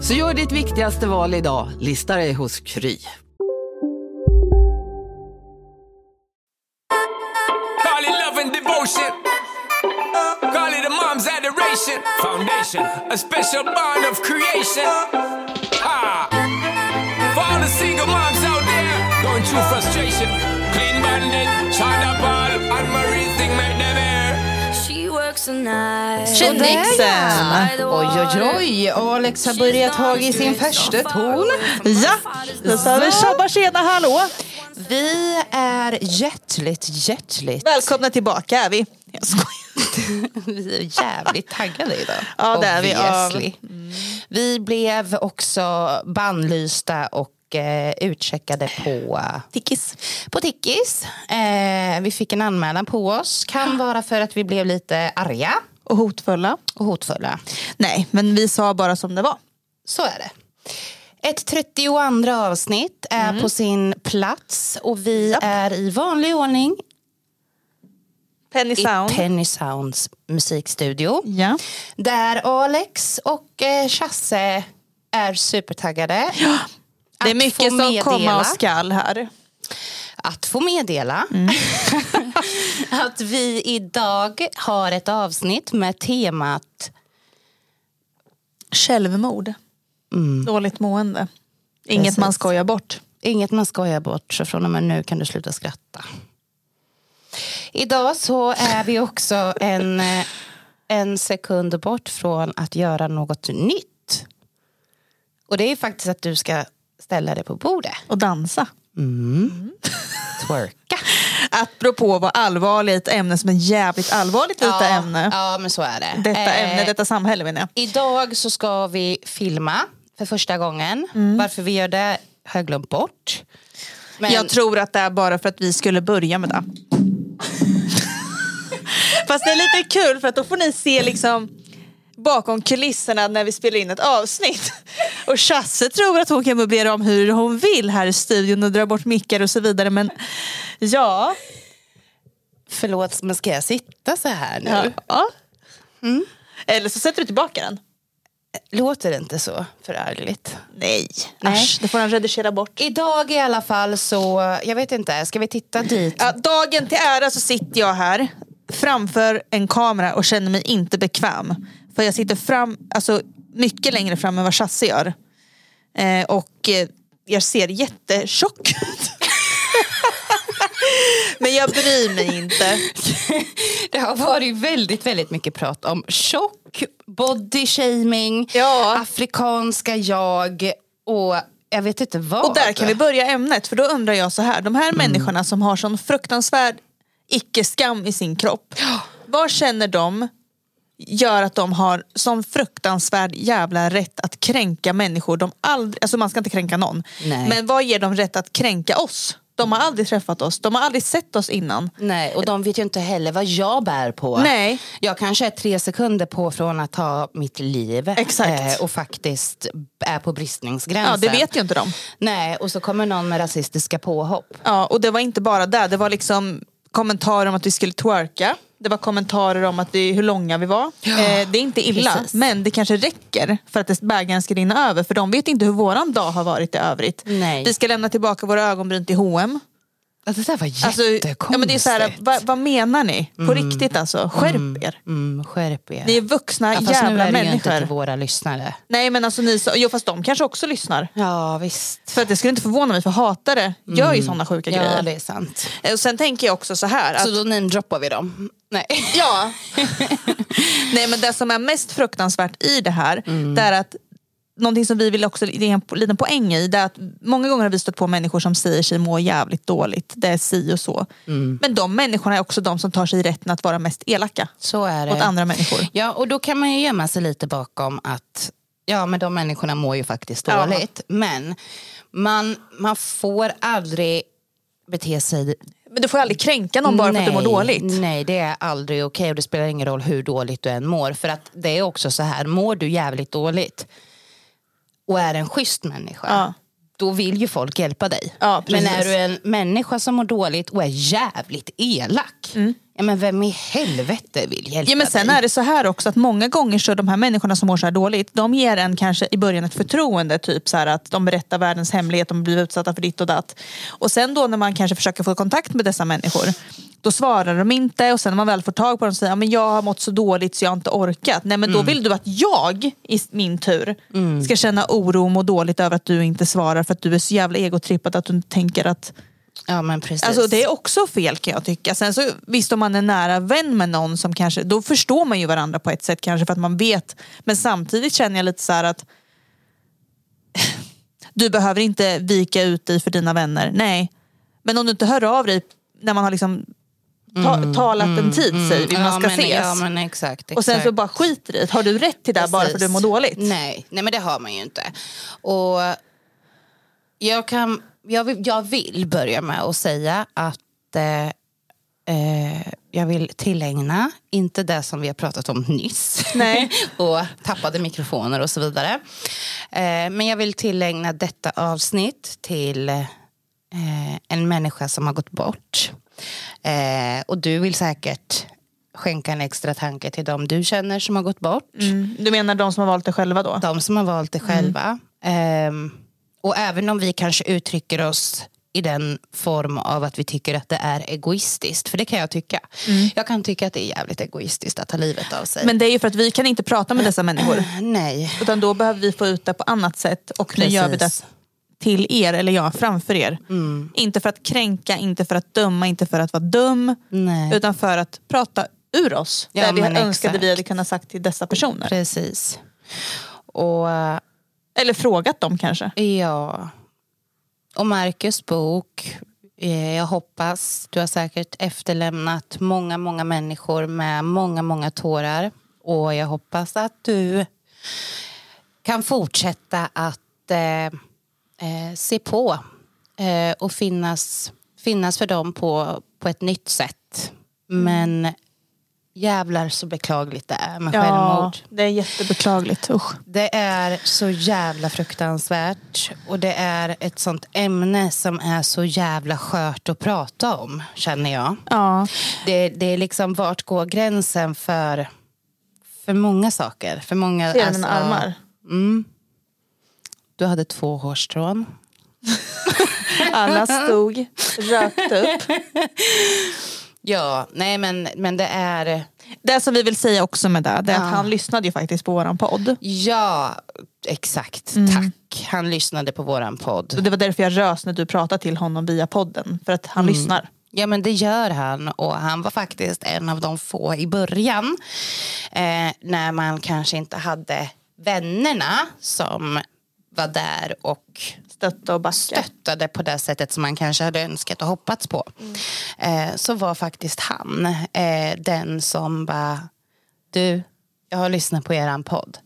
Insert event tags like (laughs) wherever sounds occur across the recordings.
Så gör ditt viktigaste val idag, lista dig hos Kry. Call it love and devotion. Call it a mom's adoration. Foundation, a special bond of creation. Ah. For all the single moms out there going through frustration. Clean bandit, China Ball, and Marie thing made. Tjenixen! Oj, oj, oj. Alex har börjat ha i sin första ton. Ja, då sa vi tjabba tjena hallå. Vi är hjärtligt, hjärtligt... Välkomna tillbaka är vi. Jag skojar. (laughs) Vi är jävligt taggade idag. Ja, det är vi. Ja. Obviously. Vi blev också bannlysta och eh, utcheckade på (sighs) Tickis. på Tickis. Eh, vi fick en anmälan på oss. Kan vara för att vi blev lite arga Och hotfulla. och hotfulla. Nej, men vi sa bara som det var. Så är det. Ett 32 avsnitt är på sin plats och vi är i vanlig ordning Penny i Sound. Penny Sounds musikstudio. ja. Där Alex och eh, Chasse är supertaggade. Det är mycket som meddela- komma och skall här. Att få meddela (laughs) att vi idag har ett avsnitt med temat Självmord. Dåligt mående. Inget Precis. man skojar bort. Inget man skojar bort, så från och med nu kan du sluta skratta. Idag så är vi också en, en sekund bort från att göra något nytt. Och det är faktiskt att du ska ställa dig på bordet. Och dansa. Twerka. (laughs) Apropå vad allvarligt ämne som är jävligt allvarligt detta ämne. Ja, men så är det. Detta Eh, ämne, detta samhälle menar jag. Idag så ska vi filma för första gången. Varför vi gör det har jag glömt bort. Men Jag tror att det är bara för att vi skulle börja med det. (laughs) Fast det är lite kul för att då får ni se liksom bakom kulisserna när vi spelar in ett avsnitt. Och Chasse tror att hon kan möblera om hur hon vill här i studion och dra bort mickar och så vidare. Men ja. Förlåt, men ska jag sitta så här nu? ja. Eller så sätter du tillbaka den. Låter det inte så förargligt? Nej, Nej. Äsch, det får han redigera bort. Idag i alla fall så, jag vet inte, ska vi titta dit? Ja, dagen till ära så sitter jag här framför en kamera och känner mig inte bekväm. För jag sitter fram, alltså, mycket längre fram än vad Chasse gör. Eh, och eh, jag ser jättetjock ut. (laughs) Men jag bryr mig inte. (laughs) Det har varit väldigt, väldigt mycket prat om tjock, body shaming, Ja. afrikanska jag och jag vet inte vad. Och där kan vi börja ämnet. För då undrar jag så här. De här människorna som har sån fruktansvärd icke-skam i sin kropp. Vad känner de gör att de har sån fruktansvärd jävla rätt att kränka människor. De aldrig, alltså man ska inte kränka någon. Nej. Men vad ger dem rätt att kränka oss? De har aldrig träffat oss, de har aldrig sett oss innan. Nej, och de vet ju inte heller vad jag bär på. Nej. Jag kanske är tre sekunder på från att ta mitt liv Exakt. eh, och faktiskt är på bristningsgränsen. Ja, det vet ju inte de. Nej, och så kommer någon med rasistiska påhopp. Ja, och det var inte bara där, det var liksom kommentarer om att vi skulle twerka. Det var kommentarer om att vi, hur långa vi var. Eh, det är inte illa, precis. men det kanske räcker för att bägaren ska rinna över. För de vet inte hur våran dag har varit i övrigt. Nej. Vi ska lämna tillbaka våra ögonbryn till H&M. Alltså, det där var Alltså, jättekonstigt. ja, men det är så här, vad, vad menar ni? På riktigt alltså, skärp er. Mm, skärp er. Ni är vuxna ja, fast nu jävla är det ju inte människor. till våra lyssnare. Nej men alltså ni, jo fast de kanske också lyssnar. Ja visst. För att det skulle inte förvåna mig för hatare gör ju sådana sjuka Ja grejer. det är sant. Eh, Och sen tänker jag också så här. Att, Så då namedroppar vi dem? Nej. Ja. (laughs) Nej men det som är mest fruktansvärt i det här, det är att Någonting som vi vill också, är en liten poäng i, det är att många gånger har vi stött på människor som säger sig må jävligt dåligt, det är si och så. Men de människorna är också de som tar sig rätten att vara mest elaka Så är det. mot andra människor. Ja, och då kan man ju gömma sig lite bakom att ja, men de människorna mår ju faktiskt Ja. dåligt. Men man, man får aldrig bete sig... Men du får aldrig kränka någon bara för att du mår dåligt. Nej, det är aldrig okej och det spelar ingen roll hur dåligt du än mår. För att det är också så här, mår du jävligt dåligt och är en schysst människa Ja. då vill ju folk hjälpa dig. Ja, men är du en människa som mår dåligt och är jävligt elak, ja, men vem i helvete vill hjälpa Ja, men sen dig? är det så här också att många gånger så de här människorna som mår så här dåligt, de ger en kanske i början ett förtroende, typ så här att de berättar världens hemlighet, de blir utsatta för ditt och datt. Och sen då när man kanske försöker få kontakt med dessa människor, då svarar de inte och sen när man väl får tag på dem och säger att jag har mått så dåligt så jag har inte orkat. Nej men då vill du att jag i min tur ska känna oro och må dåligt över att du inte svarar för att du är så jävla egotrippad att du inte tänker att Ja, men precis. Alltså det är också fel kan jag tycka. Sen så visst om man är nära vän med någon som kanske, då förstår man ju varandra på ett sätt kanske för att man vet. Men samtidigt känner jag lite så här att (laughs) du behöver inte vika ut dig för dina vänner. Nej. Men om du inte hör av dig när man har liksom ta, talat en tid säger vi, man ska men, ses. Ja, men exakt, och sen så exakt. bara skiter i det. Har du rätt till det bara för att du mår dåligt? Nej, nej, men det har man ju inte. Och jag, kan, jag, vill, jag vill börja med att säga att eh, eh, jag vill tillägna, inte det som vi har pratat om nyss (laughs) och tappade mikrofoner och så vidare. Eh, men jag vill tillägna detta avsnitt till eh, en människa som har gått bort. Eh, och du vill säkert skänka en extra tanke till dem du känner som har gått bort. Mm. Du menar de som har valt det själva då? De som har valt det själva. Ehm, och även om vi kanske uttrycker oss i den form av att vi tycker att det är egoistiskt. För det kan jag tycka. Jag kan tycka att det är jävligt egoistiskt att ta livet av sig. Men det är ju för att vi kan inte prata med dessa människor. (clears throat) Nej. Utan då behöver vi få ut det på annat sätt. Och nu gör vi det Precis. till er, eller ja, framför er. Inte för att kränka, inte för att döma, inte för att vara dum. Nej. Utan för att prata ur oss. Ja, där vi önskade exakt. vi hade kunnat sagt till dessa personer. Precis. Och eh, eller frågat dem kanske. ja. Och Marcus bok. Eh, jag hoppas du har säkert efterlämnat många, många människor med många, många tårar. Och jag hoppas att du kan fortsätta att eh, eh, se på eh, och finnas, finnas för dem på, på ett nytt sätt. Men jävlar så beklagligt det är med självmord. det är jättebeklagligt. Usch. Det är så jävla fruktansvärt och det är ett sånt ämne som är så jävla skört att prata om, känner jag. Ja. Det, det är liksom, vart går gränsen för, för många saker? För många, Ser alltså, mina armar? Mm. Du hade två hårstrån. (laughs) Alla stod, rökte upp. (laughs) Ja, nej men, men det är... Det som vi vill säga också med det, det är Ja. att han lyssnade ju faktiskt på våran podd. Ja, exakt. Tack. Han lyssnade på våran podd. Och det var därför jag rös när du pratade till honom via podden. För att han lyssnar. Ja men det gör han och han var faktiskt en av de få i början eh, när man kanske inte hade vännerna som var där och Stötta och backa. stöttade på det sättet som man kanske hade önskat och hoppats på. Eh, så var faktiskt han eh, den som bara, du, jag har lyssnat på eran podd.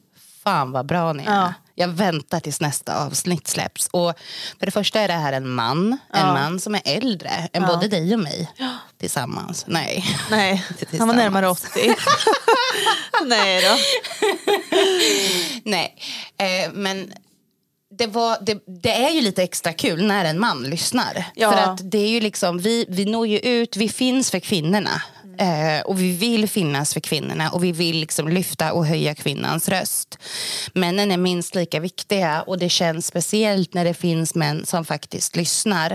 Fan vad bra ni är. Ja. Jag väntar tills nästa avsnitt släpps. Och för det första är det här en man, en man som är äldre än både dig och mig tillsammans. Nej. Nej, (laughs) Inte han var närmare tillsammans. 80. (laughs) Nej då. (laughs) Nej, eh, men det, var, det, det är ju lite extra kul när en man lyssnar. Ja. För att det är ju liksom, vi, vi når ju ut, vi finns för kvinnorna. Eh, och vi vill finnas för kvinnorna och vi vill liksom lyfta och höja kvinnans röst. Männen är minst lika viktiga och det känns speciellt när det finns män som faktiskt lyssnar.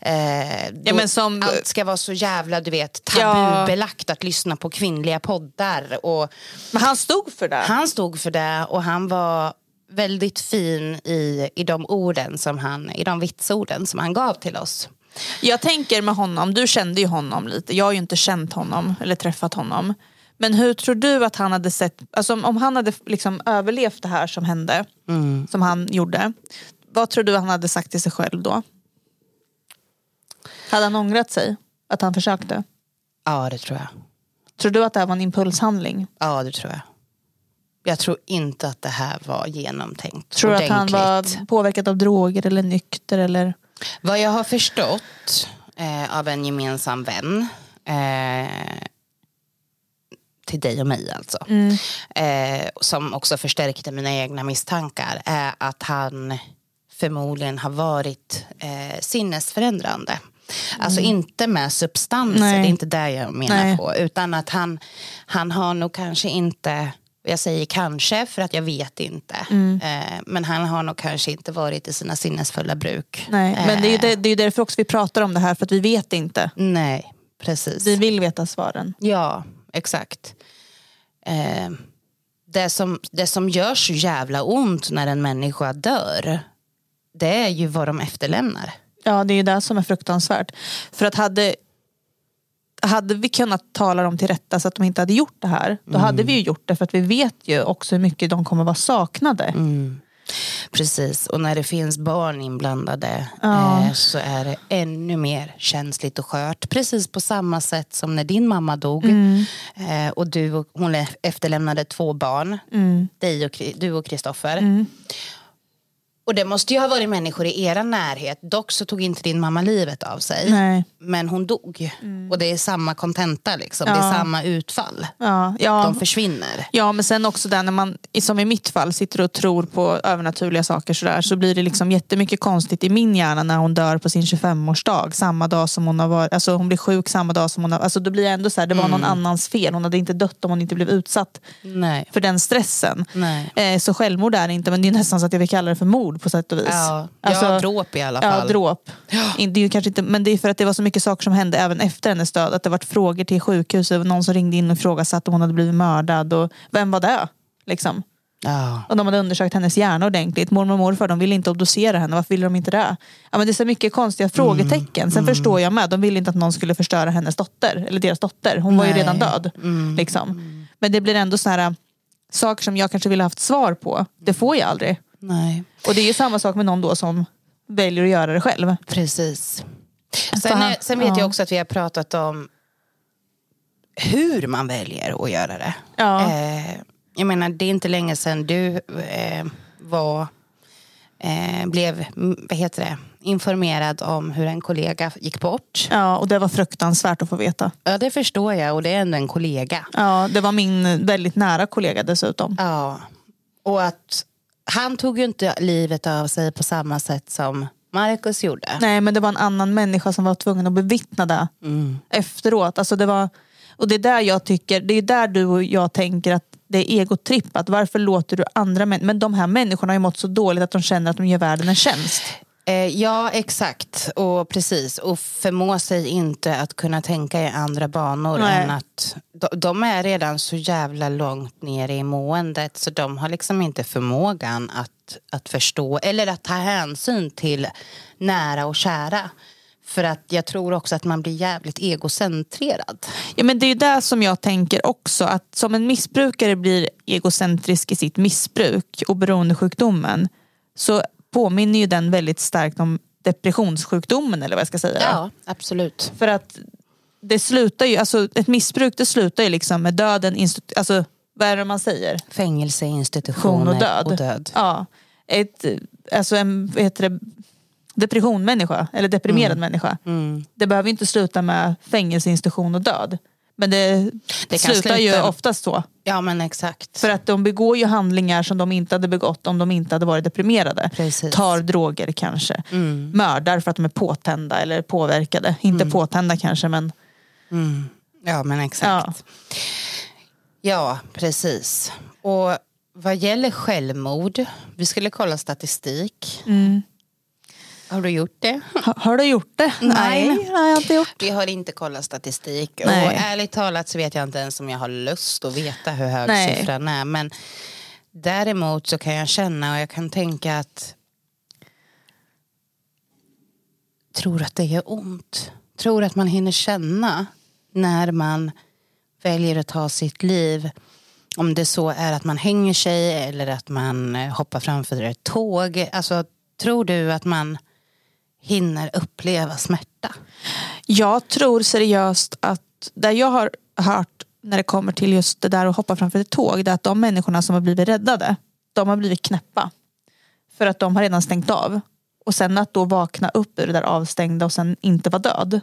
Eh, då Ja, men som- Allt ska vara så jävla du vet, tabubelagt att lyssna på kvinnliga poddar. Och Men han stod för det. han stod för det och han var väldigt fin i, i de orden som han, i de vitsorden som han gav till oss. Jag tänker med honom, du kände ju honom lite. Jag har ju inte känt honom eller träffat honom. Men hur tror du att han hade sett, alltså om, han hade liksom överlevt det här som hände, som han gjorde. Vad tror du han hade sagt till sig själv då? Hade han ångrat sig? Att han försökte? Ja, det tror jag. Tror du att det här var en impulshandling? Ja, det tror jag. Jag tror inte att det här var genomtänkt Tror du att han var påverkad av droger eller nykter? Eller? Vad jag har förstått eh, av en gemensam vän eh, till dig och mig alltså. Eh, som också förstärkte mina egna misstankar är att han förmodligen har varit eh, sinnesförändrande. Alltså inte med substanser, Nej. det är inte det jag menar Nej. på. Utan att han, han har nog kanske inte, jag säger kanske för att jag vet inte. Eh, men han har nog kanske inte varit i sina sinnesfulla bruk. Nej, men det är, ju Eh, det, det är därför också vi pratar om det här, för att vi vet inte. Nej, precis. Vi vill veta svaren. Ja, exakt. Eh, det, som, det som gör så jävla ont när en människa dör, det är ju vad de efterlämnar. Ja, det är ju det som är fruktansvärt. För att hade, hade vi kunnat tala dem till rätta så att de inte hade gjort det här, då hade vi ju gjort det för att vi vet ju också hur mycket de kommer vara saknade. Precis, och när det finns barn inblandade Ja. eh, så är det ännu mer känsligt och skört. Precis på samma sätt som när din mamma dog Mm. eh, och du, och- hon efterlämnade två barn, Mm. dig och, du och Kristoffer. Och det måste ju ha varit människor i era närhet. Dock så tog inte din mamma livet av sig. Nej. Men hon dog. Och det är samma kontenta liksom. Det Ja. är samma utfall. Ja, ja. De försvinner. Ja men sen också där när man, som i mitt fall, sitter och tror på övernaturliga saker sådär, så blir det liksom jättemycket konstigt i min hjärna när hon dör på sin 25-årsdag. Samma dag som hon har varit, alltså hon blir sjuk samma dag som hon har, alltså då blir jag ändå så här, det var någon annans fel. Hon hade inte dött om hon inte blev utsatt Nej. för den stressen. Nej. Eh, så självmord är det inte, men det är nästan så att jag vill kalla det för mord på sätt och vis. Ja, Alltså- ja, dråp i alla Ja, fall. dråp. In- Det är kanske inte, men det är för att det var så mycket saker som hände även efter hennes död. Att det var frågor till sjukhuset, och någon som ringde in och ifrågasatte om hon hade blivit mördad. Och vem var det? Liksom. Ja. Och de hade undersökt hennes hjärna ordentligt. Mormor och morfar de ville inte obducera henne. Varför ville de inte det? Ja, men det är så mycket konstiga frågetecken. Sen förstår jag med. De ville inte att någon skulle förstöra hennes dotter. Eller deras dotter. Hon var ju Nej. redan död. Liksom. Men det blir ändå så här saker som jag kanske ville haft svar på. Det får jag aldrig. Nej. Och det är ju samma sak med någon då som väljer att göra det själv. Precis. Sen, är, sen vet ja. jag också att vi har pratat om hur man väljer att göra det. Ja. Eh, jag menar, det är inte länge sedan du eh, var, eh, blev vad heter det, informerad om hur en kollega gick bort. Ja, och det var fruktansvärt att få veta. Ja, det förstår jag och det är ändå en kollega. Ja, det var min väldigt nära kollega dessutom. Ja. Och att han tog ju inte livet av sig på samma sätt som Marcus gjorde. Nej, men det var en annan människa som var tvungen att bevittna det efteråt. Alltså det, var, och det är där jag tycker, det är där du och jag tänker att det är egotrippat. Varför låter du andra människor, men de här människorna har ju mått så dåligt att de känner att de gör världen en tjänst. Eh, ja, exakt. Och precis. Och förmå sig inte att kunna tänka i andra banor Nej. än att de, de är redan så jävla långt ner i måendet så de har liksom inte förmågan att, att förstå eller att ta hänsyn till nära och kära. För att jag tror också att man blir jävligt egocentrerad. Ja, men det är det som jag tänker också, att som en missbrukare blir egocentrisk i sitt missbruk och beroendesjukdomen så påminner ju den väldigt starkt om depressionssjukdomen eller vad jag ska säga. absolut. För att det slutar ju, alltså ett missbruk det slutar ju liksom med döden, institu- alltså vad är det man säger? Fängelseinstitutioner Funktion och död. Och död. Ja, ett, alltså en vad heter det, depressionmänniska, eller deprimerad människa. Mm. Det behöver inte sluta med fängelseinstitution och död. Men det, Det slutar ju oftast så. Ja men exakt. För att de begår ju handlingar som de inte hade begått om de inte hade varit deprimerade. Precis. Mm. Tar droger kanske. Mördar för att de är påtända eller påverkade. Inte påtända kanske men Ja, men exakt. Ja. precis. Och vad gäller självmord, vi skulle kolla statistik. Mm. Har du gjort det? Ha, har du gjort det? Nej. Nej, har jag inte gjort. Vi har inte kollat statistik. Nej. Och ärligt talat så vet jag inte ens om jag har lust att veta hur hög Nej. siffran är. Men däremot så kan jag känna och jag kan tänka att tror att det gör ont. Tror att man hinner känna när man väljer att ta sitt liv. Om det så är att man hänger sig eller att man hoppar framför ett tåg. Alltså, tror du att man hinner uppleva smärta? Jag tror seriöst att där jag har hört när det kommer till just det där att hoppa framför ett tåg, det är att de människorna som har blivit räddade, de har blivit knäppa. För att de har redan stängt av. Och sen att då vakna upp ur det där avstängda och sen inte vara död.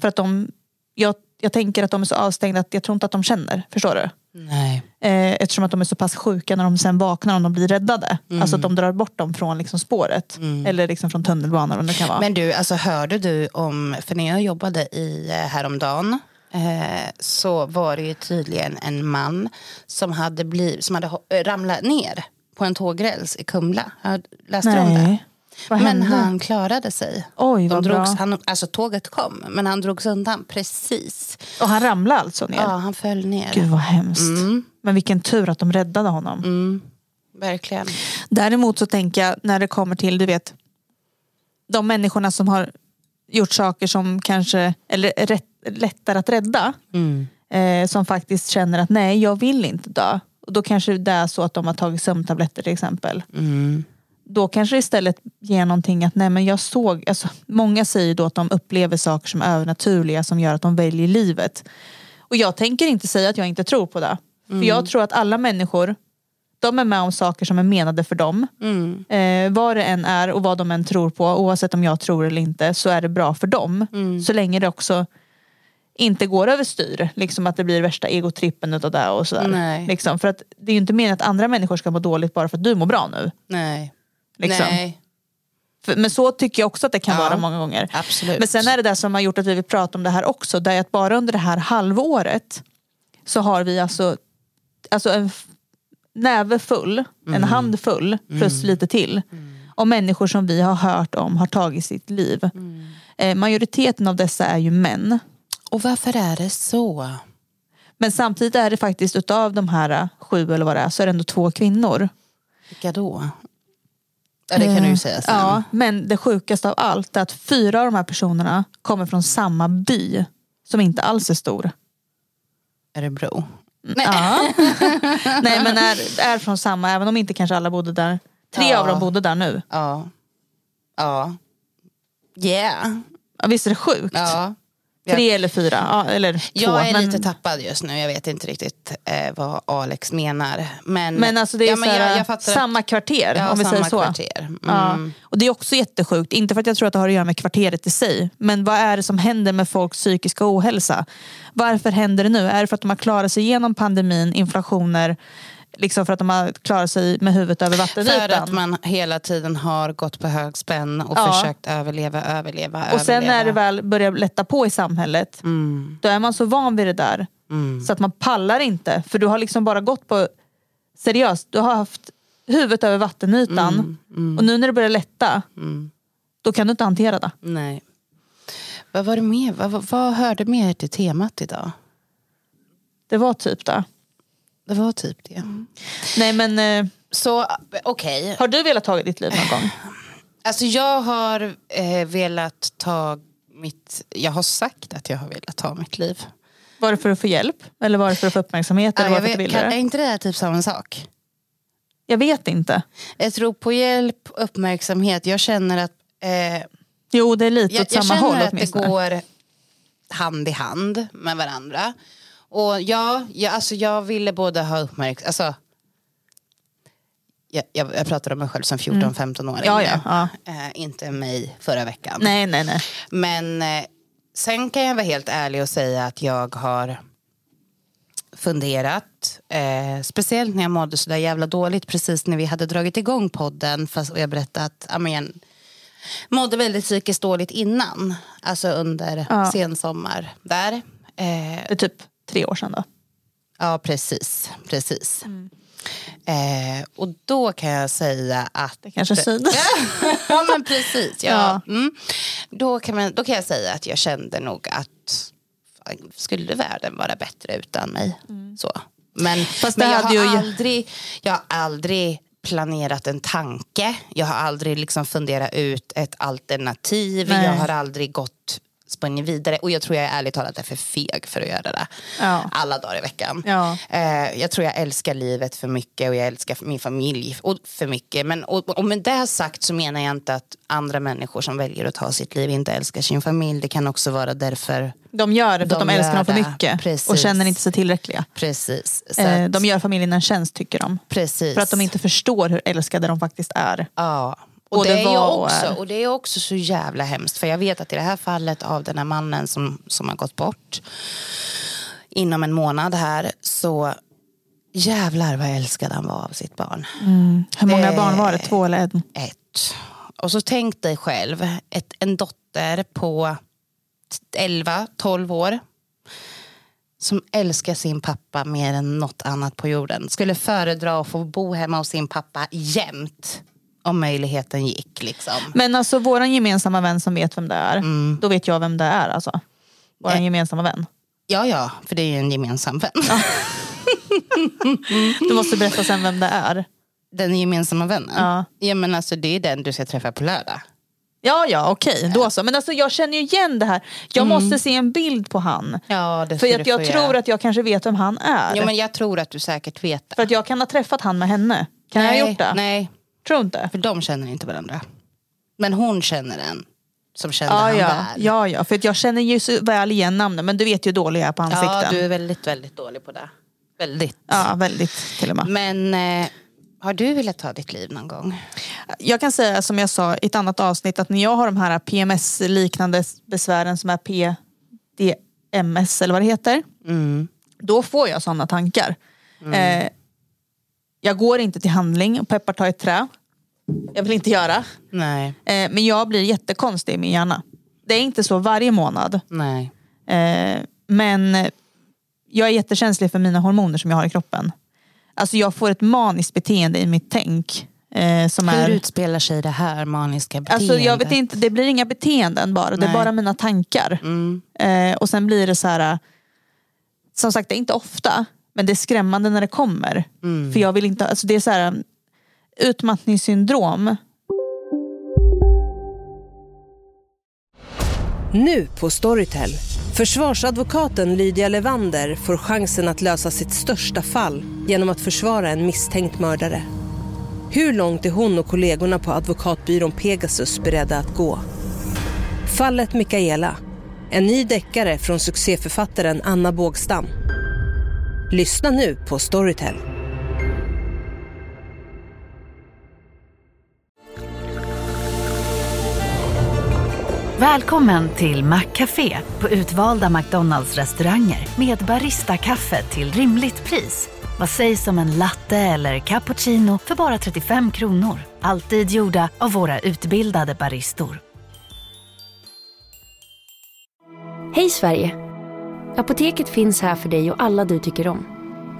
För att de, jag, jag tänker att de är så avstängda att jag tror inte att de känner. Förstår du? Nej. Eh, eftersom att de är så pass sjuka när de sen vaknar om de blir räddade. Alltså att de drar bort dem från liksom spåret. Eller liksom från tunnelbanan. Vad det kan vara. Men du, alltså hörde du om, för när jag jobbade i eh, häromdagen eh, så var det ju tydligen en man som hade, bliv, som hade ramlat ner på en tågräls i Kumla. Jag läste du om det? Vad Men hände? han klarade sig. Oj, De vad drogs, bra. han, alltså tåget kom, men han drogs undan precis. Och han ramlade alltså ner? Ja, han föll ner. Gud vad hemskt. Mm. Men vilken tur att de räddade honom. Mm, verkligen. Däremot så tänker jag när det kommer till, du vet, de människorna som har gjort saker som kanske, eller är rätt, lättare att rädda. Mm. Eh, som faktiskt känner att nej, jag vill inte dö. Och då kanske det är så att de har tagit sömntabletter till exempel. Mm. Då kanske istället ger någonting att nej men jag såg, alltså, många säger då att de upplever saker som övernaturliga som gör att de väljer livet. Och jag tänker inte säga att jag inte tror på det. För jag tror att alla människor, de är med om saker som är menade för dem. Mm. Eh, vad det än är och vad de än tror på, oavsett om jag tror eller inte, så är det bra för dem. Så länge det också inte går överstyr. Liksom att det blir värsta egotrippen utav det och sådär. Liksom, för att det är ju inte meningen att andra människor ska må dåligt bara för att du mår bra nu. Nej. Liksom. Nej, För, men så tycker jag också att det kan Ja, vara många gånger. absolut. Men sen är det det som har gjort att vi vill prata om det här också. Det är att bara under det här halvåret så har vi alltså, alltså en näve full, en Mm. hand full plus lite till. Om människor som vi har hört om har tagit sitt liv. Mm. Eh, majoriteten av dessa är ju män. Och varför är det så? Men samtidigt är det faktiskt utav de här sju eller vad det är så är det ändå två kvinnor. Vilka då? Ja, det kan du ju säga sen. Ja, men det sjukaste av allt är att fyra av de här personerna kommer från samma by som inte alls är stor. Örebro. Ja. (laughs) Nej men är, är från samma, även om inte kanske alla bodde där. Tre Ja. av dem bodde där nu. Ja. Ja. Yeah. Ja, visst är det sjukt? Ja. Tre eller fyra, ja, eller två. Jag är men, lite tappad just nu. Jag vet inte riktigt eh, vad Alex menar. Men, men alltså det är ja, så jag, jag samma kvarter ja, om vi säger så. Kvarter. Mm. Ja. Och det är också jättesjukt, inte för att jag tror att det har att göra med kvarteret i sig. Men vad är det som händer med folks psykiska ohälsa? Varför händer det nu? Är det för att de har klarat sig igenom pandemin, inflationer, liksom för att de har klarat sig med huvudet över vattenytan? För att man hela tiden har gått på hög spänn och Ja. försökt överleva, överleva, Och sen överleva. när det väl börjar lätta på i samhället, Mm. då är man så van vid det där. Så att man pallar inte. För du har liksom bara gått på, seriöst, du har haft huvudet över vattenytan. Mm. Och nu när det börjar lätta, då kan du inte hantera det. Nej. Vad var det mer? Vad, vad, vad hörde mer till temat idag? Det var typ det. Det var typ det. Nej men, eh, Så okej. har du velat ta ditt liv någon gång? Alltså jag har eh, velat ta mitt... Jag har sagt att jag har velat ta mitt liv. Var det för att få hjälp? Eller var det för att få uppmärksamhet? Eller Ja, var jag vet, kan, är inte det här typ samma sak? Jag vet inte. Jag tror på hjälp, uppmärksamhet. Jag känner att, eh, Jo det är lite jag, åt jag samma känner håll att det åtminstone. går hand i hand med varandra. Och ja, jag, alltså jag ville både ha uppmärksamhet... Alltså, jag, jag, jag pratar om mig själv som 14-15-åring. Ja, ja, ja. Eh, inte mig förra veckan. Nej nej nej. Men eh, sen kan jag vara helt ärlig och säga att jag har funderat. Eh, speciellt när jag mådde så där jävla dåligt precis när vi hade dragit igång podden. Fast, och jag berättade att ja, men jag mådde väldigt psykiskt dåligt innan. Alltså under Ja. sensommar där. Eh, typ tre år sedan då. Ja, precis. precis. Eh, och då kan jag säga att... Det kanske syns. (laughs) ja, men precis. Ja. Ja. Mm. Då, kan man, då kan jag säga att jag kände nog att skulle världen vara bättre utan mig? Så. Men, Fast men jag, har ju- aldrig, jag har aldrig planerat en tanke. Jag har aldrig liksom funderat ut ett alternativ. Nej. Jag har aldrig gått sprungit vidare. Och jag tror jag är ärligt talat är för feg för att göra det. Ja. Alla dagar i veckan. Ja. Eh, jag tror jag älskar livet för mycket och jag älskar min familj och för mycket. Men och, och med det sagt så menar jag inte att andra människor som väljer att ta sitt liv inte älskar sin familj. Det kan också vara därför. De gör det för att De de älskar dem för mycket Precis. och känner inte sig tillräckliga. Precis. Eh, de gör familjen en tjänst tycker de. precis. För att de inte förstår hur älskade de faktiskt är. Ja. Och Både det, är var och också, är. och det är också så jävla hemskt. För jag vet att i det här fallet av den här mannen som, som har gått bort inom en månad här så jävlar vad älskad han var av sitt barn. Hur många Det- barn var det? Två eller en? Ett. Och så tänk dig själv, ett, en dotter på 11-12 år som älskar sin pappa mer än något annat på jorden. Skulle föredra att få bo hemma hos sin pappa jämt om möjligheten gick. Liksom. Men alltså våran gemensamma vän som vet vem det är. Mm. Då vet jag vem det är alltså. Våran Eh. gemensamma vän. Ja, ja, för det är ju en gemensam vän. Du måste berätta sen vem det är. Den gemensamma vännen? Ja. ja men alltså, det är den du ska träffa på lördag. Ja, ja, okej. Då så. Men alltså, jag känner ju igen det här. Jag måste se en bild på han. Ja, det För att jag tror göra. att jag kanske vet vem han är. Ja, men jag tror att du säkert vet det. För att jag kan ha träffat han med henne. Kan jag ha gjort det? Nej, Tror inte. För de känner inte varandra. Men hon känner en som kände Ja, han ja. väl. ja, ja. För att jag känner ju så väl igen namnet. Men du vet ju hur dålig jag är på ansikten. ja, du är väldigt, väldigt dålig på det. Väldigt. Ja, väldigt till och med. Men eh, har du velat ta ditt liv någon gång? Jag kan säga som jag sa i ett annat avsnitt att när jag har de här PMS-liknande besvären som är PDMS eller vad det heter. Då får jag sådana tankar. Eh, jag går inte till handling och peppar ta ett trä. Jag vill inte göra. Nej. Eh, men jag blir jättekonstig i min hjärna. Det är inte så varje månad. Nej. Eh, men jag är jättekänslig för mina hormoner som jag har i kroppen. Alltså jag får ett maniskt beteende i mitt tänk. Eh, som Hur är, utspelar sig det här maniska beteendet? alltså jag vet inte, det blir inga beteenden bara. Det är Nej. bara mina tankar. Eh, och sen blir det så här. Som sagt det är inte ofta. Men det är skrämmande när det kommer. För jag vill inte, alltså det är så här. Utmattningssyndrom. Nu på Storytel. Försvarsadvokaten Lydia Levander får chansen att lösa sitt största fall genom att försvara en misstänkt mördare. Hur långt är hon och kollegorna på advokatbyrån Pegasus beredda att gå? Fallet Mikaela. En ny deckare från succéförfattaren Anna Bågstam. Lyssna nu på Storytel. Välkommen till Maccafé på utvalda McDonalds restauranger med Baristakaffe till rimligt pris. Vad sägs om en latte eller cappuccino för bara 35 kronor? Alltid gjorda av våra utbildade baristor. Hej Sverige! Apoteket finns här för dig och alla du tycker om.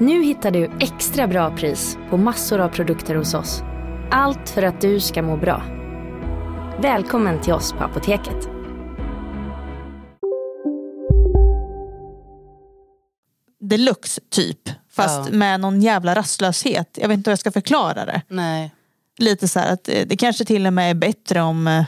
Nu hittar du extra bra pris på massor av produkter hos oss. Allt för att du ska må bra. Välkommen till oss på Apoteket. Deluxe typ. Fast Ja. med någon jävla rastlöshet. Jag vet inte hur jag ska förklara det. Nej. lite så här att eh, det kanske till och med är bättre om...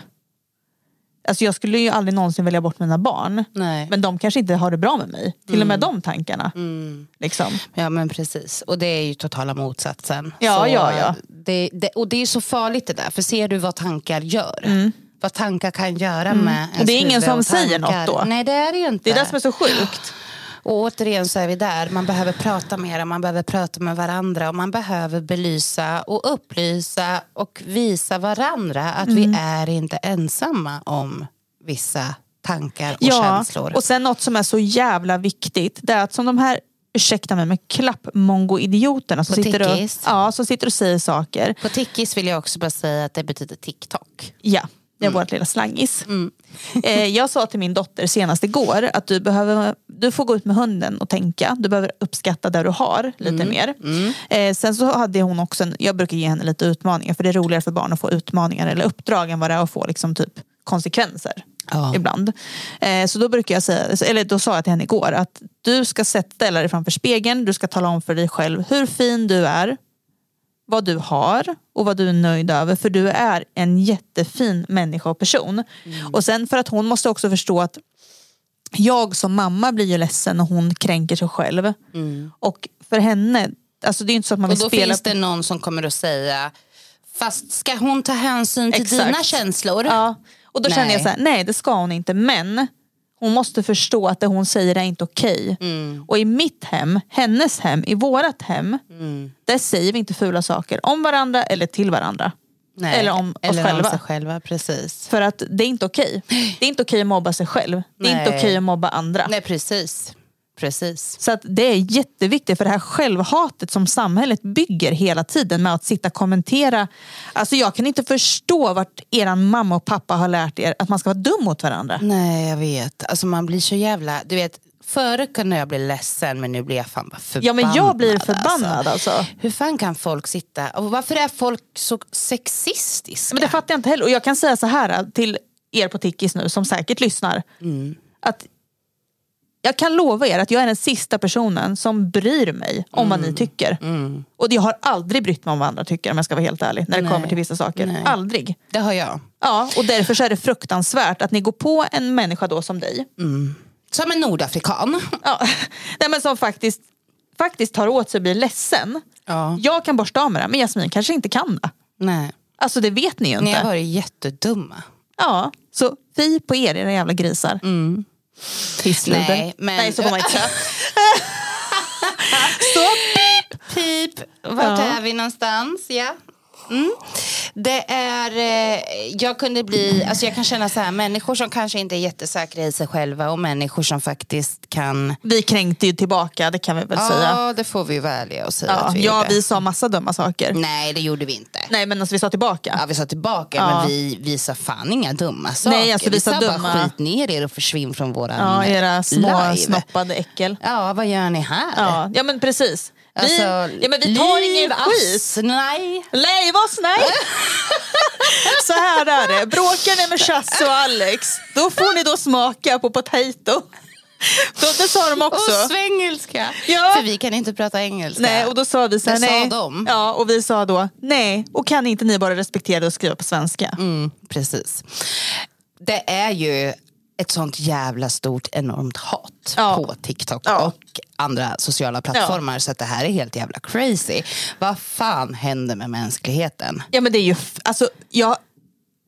Alltså jag skulle ju aldrig någonsin välja bort mina barn. Nej. Men de kanske inte har det bra med mig. Till och med de tankarna. Mm. Liksom. Ja men precis. Och det är ju totala motsatsen. Ja, ja, ja. Det, det, och det är så farligt det där. För ser du vad tankar gör? Mm. Vad tankar kan göra med ens Och det är ingen som säger något då. Nej det är det ju inte. Det är det som är så sjukt. Och återigen så är vi där. Man behöver prata mer, man behöver prata med varandra och man behöver belysa och upplysa och visa varandra att vi Mm. är inte ensamma om vissa tankar och Ja, känslor. och sen något som är så jävla viktigt. Det är att som de här, ursäkta mig, men klappmongo-idioterna som sitter, och, ja, som sitter och säger saker. På Tickis vill jag också bara säga att det betyder TikTok. Ja, Det är vårt lilla slangis. Eh, jag sa till min dotter senast igår att du, behöver, du får gå ut med hunden och tänka. Du behöver uppskatta det du har lite mer. Eh, sen så hade hon också, en, jag brukar ge henne lite utmaningar för det är roligare för barn att få utmaningar eller uppdrag än vad det är att få liksom, typ, konsekvenser. Ja. Ibland. Eh, så då brukar jag säga, eller då sa jag till henne igår att du ska sätta dig framför spegeln, du ska tala om för dig själv hur fin du är, vad du har och vad du är nöjd över. För du är en jättefin människa och person. Och sen för att hon måste också förstå att jag som mamma blir ju ledsen när hon kränker sig själv. Och för henne, alltså det är inte så att man Och vill då spela... finns det någon som kommer att säga, fast ska hon ta hänsyn till Exakt. dina känslor? Ja. Och då känner jag Nej. så här, nej det ska hon inte. Men hon måste förstå att det hon säger är inte okej. Mm. Och i mitt hem, hennes hem, i vårat hem, Mm. där säger vi inte fula saker om varandra eller till varandra. Nej. Eller om oss Eller själva. Om sig själva precis. För att det är inte okej. Det är inte okej att mobba sig själv. Det är inte okej att mobba andra. Nej precis. Precis. Så att det är jätteviktigt för det här självhatet som samhället bygger hela tiden med att sitta och kommentera. Alltså jag kan inte förstå vart eran mamma och pappa har lärt er att man ska vara dum mot varandra. Nej jag vet, alltså man blir så jävla, du vet Förr kunde jag bli ledsen men nu blir jag fan bara förbannad. Ja men jag blir förbannad alltså. Hur fan kan folk sitta, och varför är folk så sexistiska? Men det fattar jag inte heller. Och jag kan säga så här till er på Tickis nu som säkert lyssnar. Att jag kan lova er att jag är den sista personen som bryr mig om vad ni tycker. Och jag har aldrig brytt mig om vad andra tycker om jag ska vara helt ärlig. När det Nej. kommer till vissa saker. Nej. Aldrig. Det har jag. Ja, och därför så är det fruktansvärt att ni går på en människa då som dig. Som en nordafrikan. Ja, (laughs) nej, men som faktiskt, faktiskt tar åt sig och blir ledsen. Ja. Jag kan borsta av med det, men Jasmin kanske inte kan det. Nej. Alltså det vet ni ju Ni inte. har varit jättedumma. Ja, så fy på er era jävla grisar. Mm. Pissluder. Nej, men- Nej, så får man inte. (laughs) Så pip, pip. Vart Ja. är vi någonstans? Ja. Mm. Det är, eh, jag kunde bli, alltså jag kan känna så här, människor som kanske inte är jättesäkra i sig själva och människor som faktiskt kan, Vi kränkte ju tillbaka, det kan vi väl säga. ja det får vi ju vara ärliga och säga Ja, att vi ja, gjorde. vi sa massa dumma saker. Nej det gjorde vi inte. Nej men alltså vi sa tillbaka. Ja, vi sa tillbaka Ja. men vi, vi sa fan inga dumma saker. Nej, alltså, vi sa sa dumma- bara skit ner er och försvinn från våran Ja, era små live. snoppade äckel. Ja, vad gör ni här? Ja, ja men precis. Vi, Alltså, ja, men vi tar ingen skit. Nej. Nej, vad nej! (laughs) Så här är det, bråkar ni med Chasse och Alex, då får ni då smaka på potato. (laughs) Då, det sa de också. Och svengelska. Ja. För vi kan inte prata engelska. Nej, och då sa vi så här, Det sa nej. de. Ja, och vi sa då, nej, och kan inte ni bara respektera och skriva på svenska? Mm, precis. Det är ju ett sånt jävla stort enormt hat Ja. på TikTok Ja. och andra sociala plattformar så att det här är helt jävla crazy. Vad fan händer med mänskligheten? Ja men det är ju, alltså jag,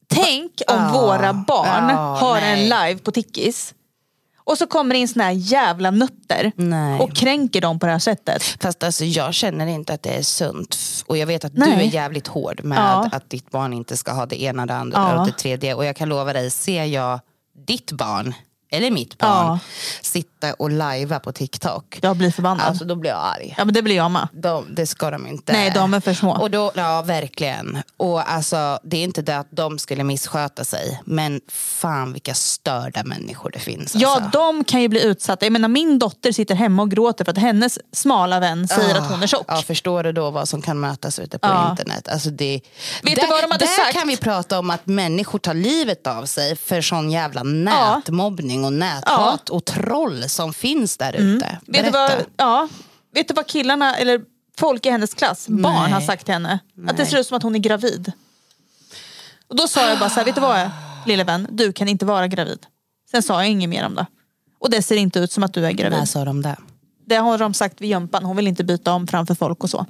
tänk om Ja. våra barn Ja, har nej. en live på Tickis och så kommer det in såna här jävla nutter Nej. och kränker dem på det här sättet. Fast alltså, jag känner inte att det är sunt. Och jag vet att Nej. du är jävligt hård med Ja. att ditt barn inte ska ha det ena, det andra Ja. och det tredje. Och jag kan lova dig, ser jag ditt barn eller mitt barn Ja. Sitta och lajva på TikTok. Jag blir förbannad. Alltså då blir jag arg. Ja men det blir jag med. De, det ska de inte. Nej, de är för små. Och då, ja, verkligen. Och alltså, det är inte det att de skulle missköta sig, men fan vilka störda människor det finns. Ja, alltså. de kan ju bli utsatta. Jag menar, min dotter sitter hemma och gråter för att hennes smala vän säger att hon är tjock. Ja, förstår du då vad som kan mötas ute på Ja. internet? Alltså det, Vet där, du vad de hade där sagt? kan vi prata om att människor tar livet av sig för sån jävla nätmobbning och näthat och troll som finns där ute. Mm. Vet du, vad, ja, vet du vad killarna, eller folk i hennes klass, barn Nej. har sagt till henne? Att det ser ut som att hon är gravid. Och då sa jag bara så här, vet du vad lille vän, du kan inte vara gravid. Sen sa jag inget mer om det. Och det ser inte ut som att du är gravid. När sa de det? Det har de sagt vid Jumpan, hon vill inte byta om framför folk och så.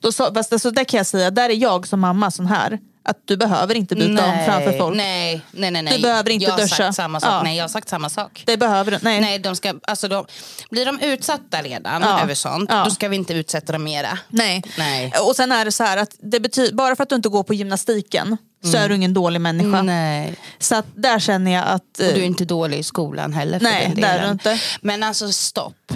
Då sa, fast alltså, där kan jag säga, där är jag som mamma sån här. Att du behöver inte byta om framför folk. Nej, nej, nej, nej. Du behöver inte jag duscha. Sagt samma sak. Ja. Nej, jag har sagt samma sak. Det behöver du nej. Nej, de ska, alltså de, blir de utsatta redan Ja. över sånt, Ja. då ska vi inte utsätta dem mera. Nej. Nej. Och sen är det så här att det betyder, bara för att du inte går på gymnastiken så är du ingen dålig människa. Mm. Nej. Så att där känner jag att... Och du är eh, inte dålig i skolan heller för Nej, den det är du inte. Men alltså stopp.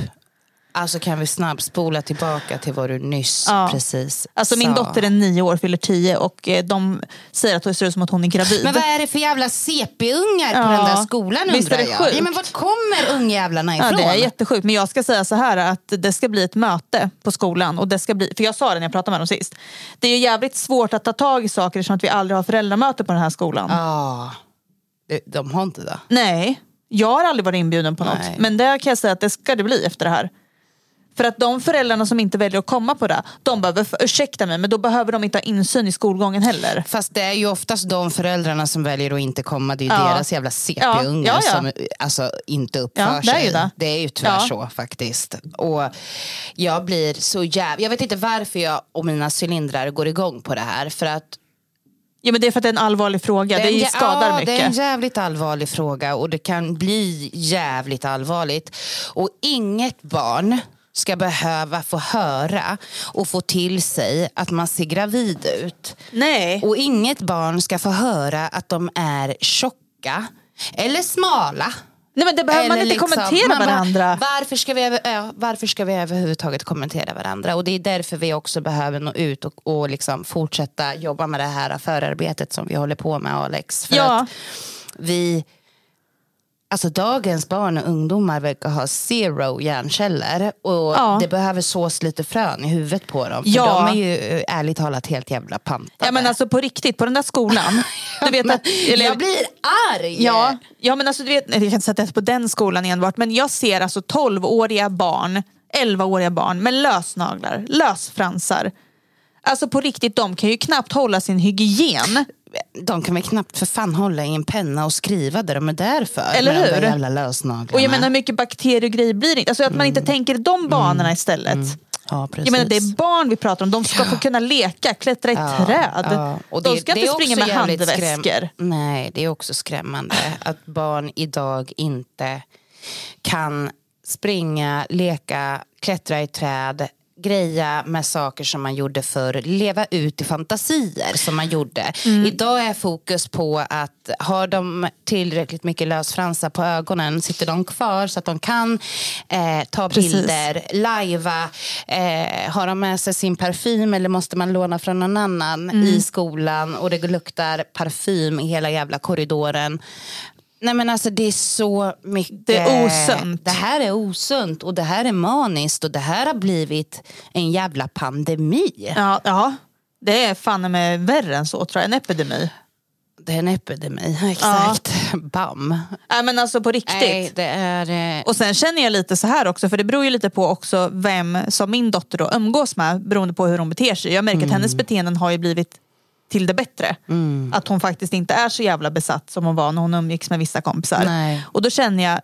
Alltså kan vi snabbspola tillbaka till vad du nyss Ja. precis Alltså min sa. dotter är nio år, fyller tio och eh, de säger att det ser ut som att hon är gravid. Men vad är det för jävla CP-ungar på Ja. den där skolan Visst är undrar det jag? sjukt? Ja, men vart kommer ungjävlarna Ja, ifrån? det är jättesjukt. Men jag ska säga så här att det ska bli ett möte på skolan. Och det ska bli, för jag sa det när jag pratade med dem sist. Det är ju jävligt svårt att ta tag i saker eftersom att vi aldrig har föräldramöte på den här skolan. Ja. De, har inte det. Nej, jag har aldrig varit inbjuden på något. Nej. Men det kan jag säga att det ska det bli efter det här. För att de föräldrarna som inte väljer att komma på det, de behöver, ursäkta mig, men då behöver de inte ha insyn i skolgången heller. Fast det är ju oftast de föräldrarna som väljer att inte komma. Det är ju Ja. deras jävla CP-ungar Ja, ja, som alltså, inte uppför Ja, det sig. ju det. det är ju tyvärr så faktiskt. Och jag blir så jävla... Jag vet inte varför jag och mina cylindrar går igång på det här. För att Ja, men det är för att det är en allvarlig fråga. Det, jä- skadar ja, mycket. Det är en jävligt allvarlig fråga och det kan bli jävligt allvarligt. Och inget barn ska behöva få höra och få till sig att man ser gravid ut. Nej. Och inget barn ska få höra att de är tjocka eller smala. Nej, men det behöver man Eller inte liksom, kommentera man bara, varandra. varför, ska vi, över- varför ska vi överhuvudtaget kommentera varandra? Och det är därför vi också behöver nå ut och, och liksom fortsätta jobba med det här förarbetet som vi håller på med Alex. För Ja. att vi, alltså dagens barn och ungdomar verkar ha zero hjärnceller och Ja. det behöver sås lite frön i huvudet på dem. För Ja. de är ju eh, ärligt talat helt jävla pantade. Ja men alltså på riktigt, på den där skolan. (laughs) Du vet att, eller- jag blir arg! Ja, ja men alltså du vet, jag kan inte sätta det på den skolan enbart, men jag ser alltså 12-åriga barn, 11-åriga barn med lösnaglar, lösfransar. Alltså på riktigt, de kan ju knappt hålla sin hygien. De kan väl knappt för fan hålla i en penna och skriva det de är där för. Eller med de hur? där jävla lösnaglarna. Och jag menar hur mycket bakterier och grejer blir det inte? Alltså att man inte tänker de banorna istället. ja, precis. Jag menar det är barn vi pratar om, de ska få kunna leka, klättra i Ja, träd. ja. Och de det- ska det inte springa med handväskor. skräm- Nej, det är också skrämmande (laughs) att barn idag inte kan springa, leka, klättra i träd, greja med saker som man gjorde förr, leva ut i fantasier som man gjorde. Mm. Idag är fokus på att har de tillräckligt mycket lösfransar på ögonen, sitter de kvar så att de kan eh, ta Precis. bilder, lajva, eh, har de med sig sin parfym eller måste man låna från någon annan Mm. i skolan och det luktar parfym i hela jävla korridoren. Nej men alltså det är så mycket. Det är osunt. Det här är osunt och det här är maniskt och det här har blivit en jävla pandemi. Ja, ja, det är fan med värre än så tror jag, en epidemi. Det är en epidemi, (laughs) exakt. Bam. Nej men alltså på riktigt. Nej, det är... eh, Och sen känner jag lite så här också, för det beror ju lite på också vem som min dotter då umgås med beroende på hur hon beter sig. Jag märker att hennes beteenden har ju blivit till det bättre. Att hon faktiskt inte är så jävla besatt som hon var när hon umgicks med vissa kompisar. Nej. Och då känner jag,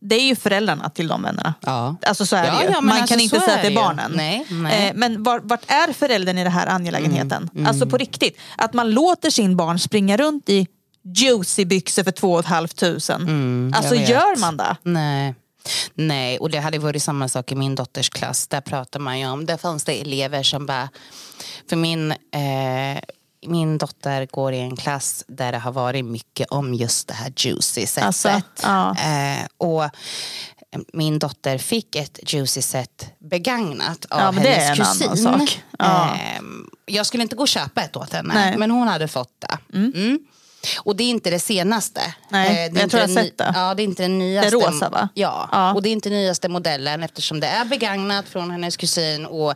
det är ju föräldrarna till de vännerna. Ja. Alltså så är Ja, det ju. ja, Man alltså, kan inte säga att det är barnen. Nej, nej. Eh, men var, vart är föräldern i den här angelägenheten? Mm, Alltså på riktigt. Att man låter sin barn springa runt i juicy-byxor för två och ett halvt tusen. alltså Mm, vet. gör man det? Nej. Nej, och det hade varit samma sak i min dotters klass. Där pratar man ju om, där fanns det elever som bara, för min, eh, min dotter går i en klass där det har varit mycket om just det här juicy sättet. Alltså, ja. eh, och min dotter fick ett juicy set begagnat av Ja, men det är hennes kusin. sak. Ja. Eh, jag skulle inte gå och köpa ett åt henne, Nej. men hon hade fått det. Mm. Och det är inte det senaste. Nej, Eh, det är jag tror jag har sett det. Ja, det är inte den nyaste. Det är rosa, va? Ja. Ja. och det är inte nyaste modellen eftersom det är begagnat från hennes kusin. Och,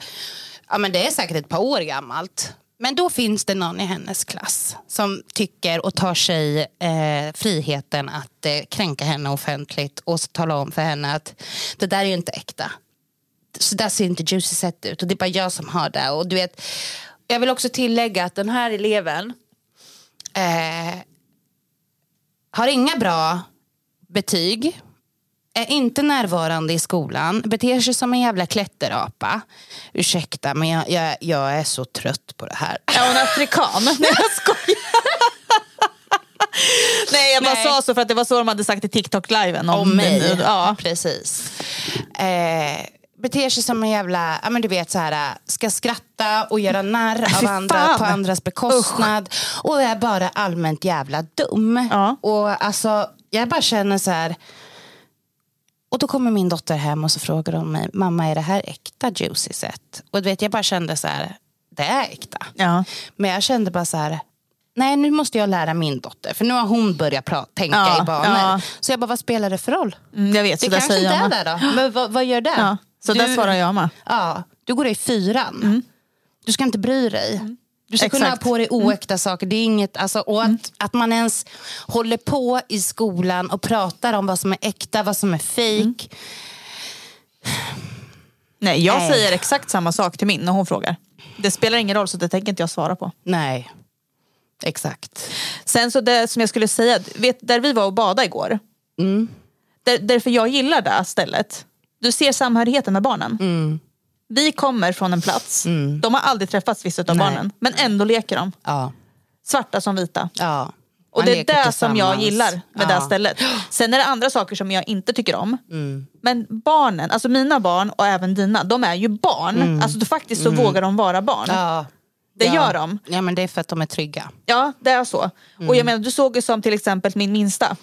ja, men det är säkert ett par år gammalt. Men då finns det någon i hennes klass som tycker och tar sig eh, friheten att eh, kränka henne offentligt och tala om för henne att det där är ju inte äkta. Så där ser inte Juicy Set ut och det är bara jag som har det. Och du vet, jag vill också tillägga att den här eleven eh, har inga bra betyg, är inte närvarande i skolan, beter sig som en jävla klätterapa. Ursäkta, men jag, jag, jag är så trött på det här. Är hon afrikan? (laughs) Nej jag skojar. Nej jag bara Nej. sa så för att det var så de hade sagt i TikTok-liven. Om, Om mig. Ja. Precis. Eh, beter sig som en jävla, ja men du vet så här, ska skratta och göra narr av andra på andras bekostnad och är bara allmänt jävla dum. Ja. Och alltså, jag bara känner så här, Och då kommer min dotter hem och så frågar hon mig, mamma är det här äkta Juicy set? Och du vet, jag bara kände så här, det är äkta. Ja. Men jag kände bara så här, nej nu måste jag lära min dotter. För nu har hon börjat tänka Ja, i banor. ja. Så jag bara, vad spelar det för roll? Mm, jag vet, så Det där kanske inte är det då. Men vad, vad gör det? Ja, så där svarar jag med. Ja, du går i fyran. Mm. Du ska inte bry dig. Du ska kunna ha Exakt. Mm. på dig oäkta saker. Det är inget, alltså, och att, att man ens håller på i skolan och pratar om vad som är äkta, vad som är fejk. Nej, jag Nej. säger exakt samma sak till min när hon frågar. Det spelar ingen roll så det tänker inte jag svara på. Nej, exakt. Sen så det som jag skulle säga, vet, där vi var och badade igår. Mm. Där, därför jag gillar det stället. Du ser samhörigheten med barnen. Mm. Vi kommer från en plats, de har aldrig träffats vissa av barnen. Men ändå leker de. Ja. Svarta som vita. ja. Och det är det som jag gillar med det här Ja. stället. Sen är det andra saker som jag inte tycker om. Mm. Men barnen, alltså mina barn och även dina, de är ju barn. Alltså faktiskt så vågar de vara barn. Mm. Ja. Det ja. gör de. Ja, men det är för att de är trygga. Ja, det är så. Mm. Och jag menar, du såg ju som till exempel min minsta.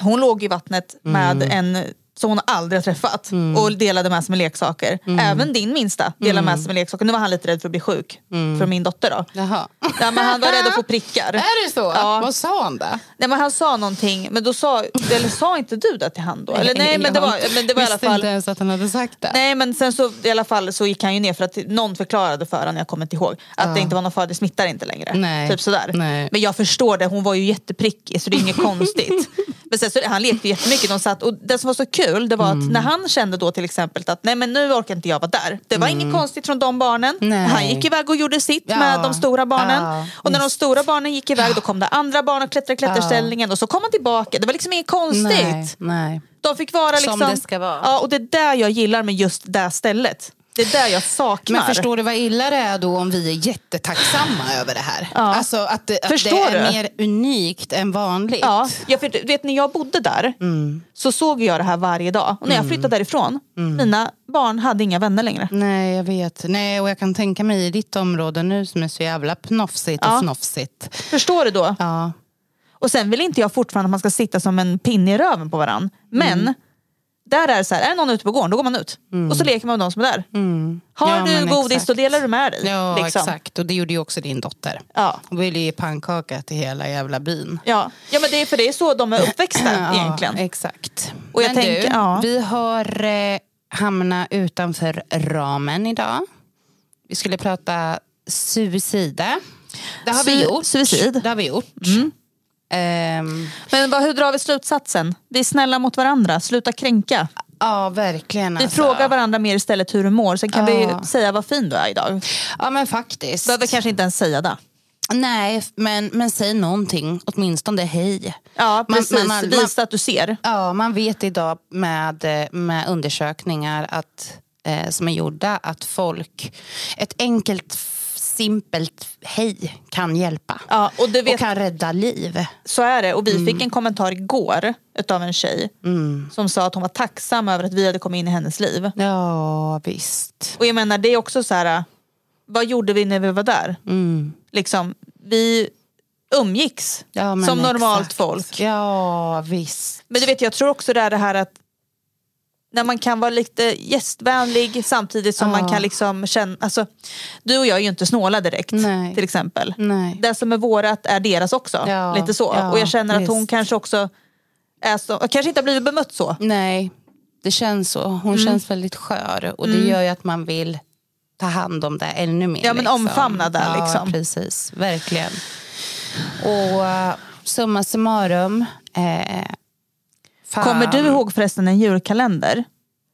Hon låg i vattnet med Mm. en som hon aldrig har träffat och delade med sig med leksaker. Mm. Även din minsta delade med sig med leksaker. Nu var han lite rädd för att bli sjuk. För min dotter då. Jaha. Ja, men han var rädd att få prickar. (laughs) Är det så? Ja. Vad sa han då? Nej, men han sa någonting, men då sa, eller sa inte du det till han då? Eller, nej, men det var, men det var i alla Visste fall... inte ens att han hade sagt det. Nej men sen så i alla fall så gick han ju ner för att någon förklarade för honom, jag kommer inte ihåg, att det inte var någon fara, det smittar inte längre. Nej. Typ sådär. Nej. Men jag förstår det, hon var ju jätteprickig så det är inget (laughs) konstigt. Men sen så, han lekte ju jättemycket, de satt, och det som var så kul det var Mm. att när han kände då till exempel att nej men nu orkar inte jag vara där. Det var inget konstigt från de barnen. Mm. Nej. Han gick iväg och gjorde sitt Ja. med de stora barnen. Ja, och när de stora barnen gick iväg då kom det andra barn och klättrade i klätterställningen och så kom han tillbaka. Det var liksom inget konstigt. Nej, nej. De fick vara Som liksom... det ska vara. Ja, och det är där jag gillar med just det stället. Det är där jag saknar. Men förstår du vad illa det är då om vi är jättetacksamma över det här? Ja. Alltså att det, att det är du? mer unikt än vanligt. Ja, jag, för, du vet när jag bodde där Mm. så såg jag det här varje dag. Och när jag flyttade därifrån, Mm. mina barn hade inga vänner längre. Nej, jag vet. Nej, och jag kan tänka mig i ditt område nu som är så jävla pnofsigt och Ja. fnofsigt. Förstår du då? Ja. Och sen vill inte jag fortfarande att man ska sitta som en pinne i röven på varandra. Men Mm. Där är det så här, är någon ute på gården, då går man ut. Och så leker man med de som är där. Har Mm. Ja, du godis, exakt. då delar du med dig. Ja, liksom. exakt. Och det gjorde ju också din dotter. Ja. Hon ville ge pannkaka till hela jävla byn. Ja. ja, men det är för det är så de är uppväxta (clears throat) egentligen. Ja, exakt. Och jag Men tänker- du, ja. vi har eh, hamnat utanför ramen idag. Vi skulle prata suicida. Det har vi Sui- gjort. suicid. Det har vi gjort. Ehm, Men vad, hur drar vi slutsatsen? Vi är snälla mot varandra, sluta kränka. ja, verkligen. Vi alltså. frågar varandra mer istället hur du mår, sen kan Ja. vi säga vad fin du är idag. Ja, men faktiskt. Behöver kanske inte ens säga det. Nej, men, men säg någonting. Åtminstone hej. Ja, precis. man man- Visa att du ser. Ja, man vet idag med, med undersökningar att, eh, som är gjorda att folk, ett enkelt simpelt hej kan hjälpa. Ja, och du Och vet, kan rädda liv. så är det. Och vi Mm. fick en kommentar igår utav en tjej som sa att hon var tacksam över att vi hade kommit in i hennes liv. Ja, visst. Och jag menar, det är också så här, vad gjorde vi när vi var där? Mm. Liksom, vi umgicks Ja, som normalt exakt. folk. Ja, visst. Men du vet, jag tror också det är det här att när man kan vara lite gästvänlig samtidigt som Ja. man kan liksom känna, alltså, du och jag är ju inte snåla direkt Nej. till exempel. Nej. Det som är vårat är deras också. Ja, Lite så. ja, och jag känner att hon visst. kanske också är så, kanske inte har blivit bemött så. Nej, det känns så. Hon Mm. känns väldigt skör och det gör ju att man vill ta hand om det ännu mer. Ja, men omfamna det, Ja, liksom. precis. Verkligen. Och uh, summa summarum. Eh, fan. Kommer du ihåg förresten en julkalender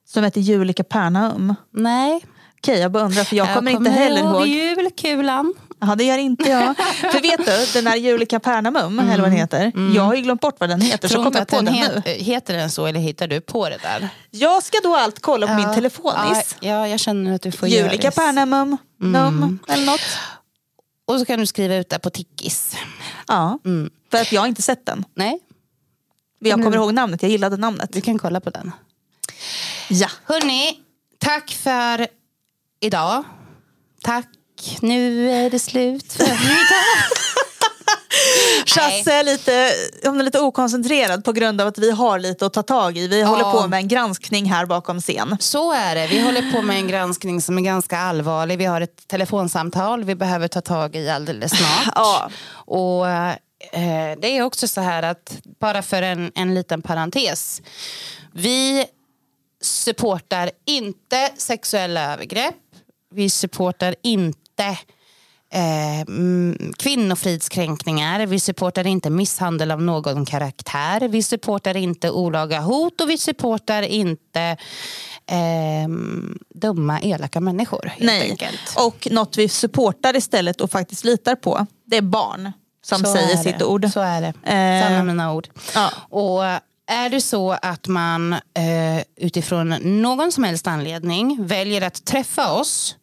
som heter Jul Kapernaum? Nej. Okej, jag bara undrar för jag kommer inte heller ihåg. julkulan. Ja, det gör inte jag. (laughs) för vet du, den här Jul i Kapernaum, eller vad den heter. Jag har ju glömt bort vad den heter, så Tror kommer inte jag på den den nu. het, heter den så eller hittar du på det där? Jag ska då allt kolla på min Ja, telefonis. Ja, jag känner att du får Jul i. Kapernaum, num, eller något. Och så kan du skriva ut det på Tickis. Ja, för att jag har inte sett den. Nej, jag kommer ihåg namnet, jag gillade namnet. du kan kolla på den. Ja. Hörni, tack för idag. Tack, nu är det slut för idag. (laughs) Chasse är lite, hon är lite okoncentrerad på grund av att vi har lite att ta tag i. Vi håller på med en granskning här bakom scen. Så är det. Vi håller på med en granskning som är ganska allvarlig. Vi har ett telefonsamtal vi behöver ta tag i alldeles snart. Ja. Och eh, det är också så här att, bara för en, en liten parentes. Vi supportar inte sexuella övergrepp. Vi supportar inte eh, mm, kvinnofridskränkningar. Vi supportar inte misshandel av någon karaktär. Vi supportar inte olaga hot och vi supportar inte eh, dumma, elaka människor. Helt Nej. enkelt. Och något vi supportar istället och faktiskt litar på, det är barn som Så säger sitt det. ord. Så är det. Eh, Sanna mina ord. ja. Och är det så att man eh, utifrån någon som helst anledning väljer att träffa oss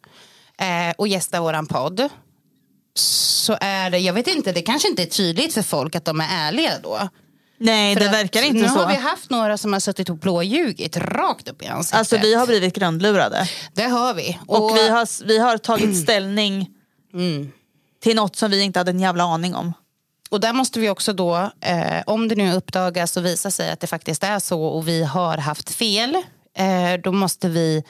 eh, och gästa våran podd så är det, jag vet inte, det kanske inte är tydligt för folk att de är ärliga då. Nej, För det verkar inte nu så. har vi haft några som har suttit och blåljugit rakt upp i ansiktet. Alltså vi har blivit grundlurade. Det har vi. Och, vi, har, vi har tagit (clears throat) ställning till något som vi inte hade en jävla aning om. Och där måste vi också då, eh, om det nu uppdagas och visar sig att det faktiskt är så och vi har haft fel, eh, då måste vi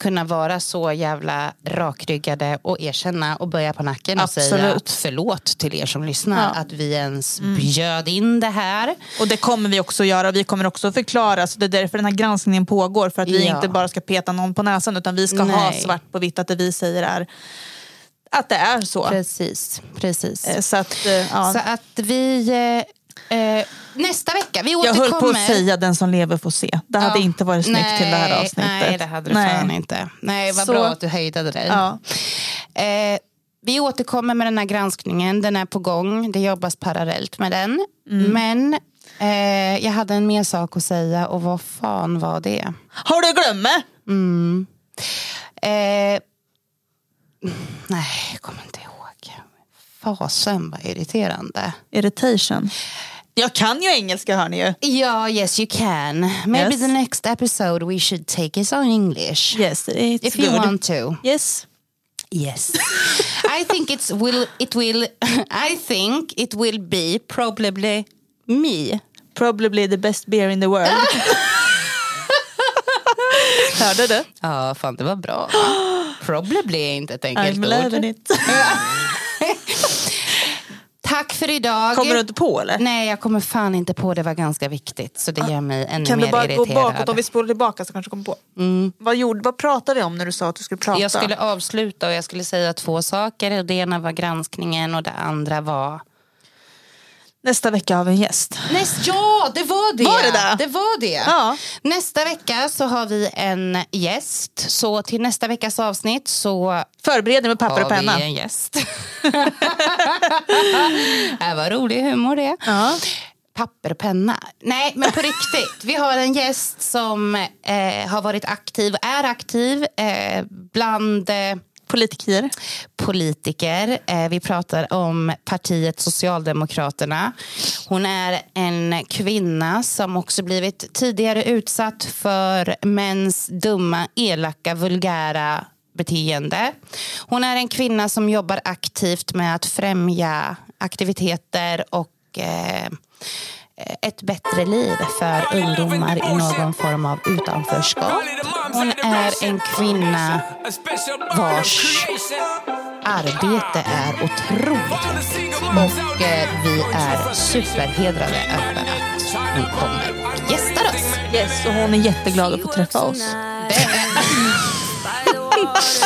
kunna vara så jävla rakryggade och erkänna och böja på nacken och säga Absolut. förlåt till er som lyssnar Ja. att vi ens bjöd in det här. Och det kommer vi också göra. Vi kommer också förklara. Så det är därför den här granskningen pågår. För att vi Ja. inte bara ska peta någon på näsan utan vi ska ha Nej. svart på vitt att det vi säger är att det är så. Precis, precis. Eh, Så att, eh, ja. Så att vi, eh, eh, nästa vecka, vi Jag återkommer. höll på att säga den som lever får se. Det hade Ja. inte varit snyggt nej, till det här avsnittet. Nej, det hade det fan inte. Nej, vad Så- bra att du hejdade dig. Ja. Eh, vi återkommer med den här granskningen. Den är på gång. Det jobbas parallellt med den. Mm. Men eh, jag hade en mer sak att säga och vad fan var det? Har du glömt? Mm. Nej, jag kommer inte ihåg. Fasen vad irriterande. Irritation. Jag kan ju engelska hör ni ju. Ja, yes you can. Maybe Yes. the next episode we should take it on English. Yes, it's If you good. want to. Yes. Yes. (laughs) I think it's will it will (laughs) I think it will be probably me. Probably the best beer in the world. (laughs) Hörde du? Ja, fan det var bra. (gasps) Probably är inte ett enkelt I'm ord. loving it. (laughs) Tack för idag. Kommer du inte på eller? Nej, jag kommer fan inte på. Det var ganska viktigt. Så det gör mig ännu Kan mer du bara gå irriterad. bakåt? Om vi spolar tillbaka så kanske du kommer på. Vad, gjorde, vad pratade vi om när du sa att du skulle prata? Jag skulle avsluta och jag skulle säga två saker. Det ena var granskningen och det andra var... Nästa vecka har vi en gäst. Näst, ja, det var det. Var det det? Det var det. Ja. Nästa vecka så har vi en gäst. Så till nästa veckas avsnitt så Förbered dig med papper och har penna. vi en gäst. (laughs) det var rolig humor det. Ja. Papper och penna. Nej, men på riktigt. Vi har en gäst som eh, har varit aktiv, är aktiv eh, bland eh, Politiker. politiker. Vi pratar om partiet Socialdemokraterna. Hon är en kvinna som också blivit tidigare utsatt för mäns dumma, elaka, vulgära beteende. Hon är en kvinna som jobbar aktivt med att främja aktiviteter och eh, ett bättre liv för ungdomar i någon form av utanförskap. Hon är en kvinna vars arbete är otroligt. Och eh, vi är superhedrade över att hon kommer och gästar oss. Yes, och hon är jätteglad att få träffa oss.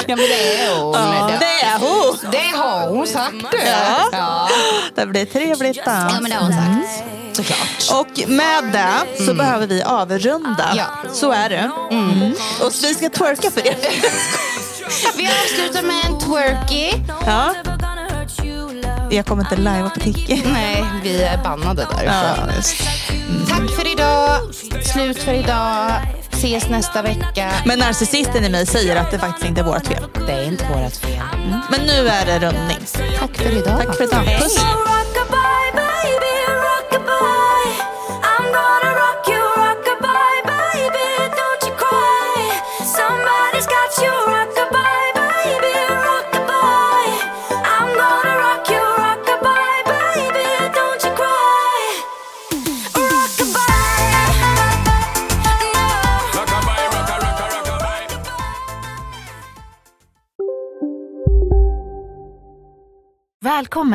Ja, men det är hon. Ja, det är hon. Det har hon sagt. du. Ja. Ja. Det blir trevligt. Då. ja, men det har hon sagt. Såklart. Och med det så behöver vi avrunda. Ja. Så är det. Mm. Och vi ska twerka för er. (laughs) Vi avslutar med en twerky. Ja. Jag kommer inte live på Tiki. Nej, vi är bannade därifrån. Tack för idag. Slut för idag. Ses nästa vecka. Men narcissisten i mig säger att det faktiskt inte är vårt fel. Det är inte vårt fel. Men nu är det rundning. Tack för idag. Tack för idag. Puss.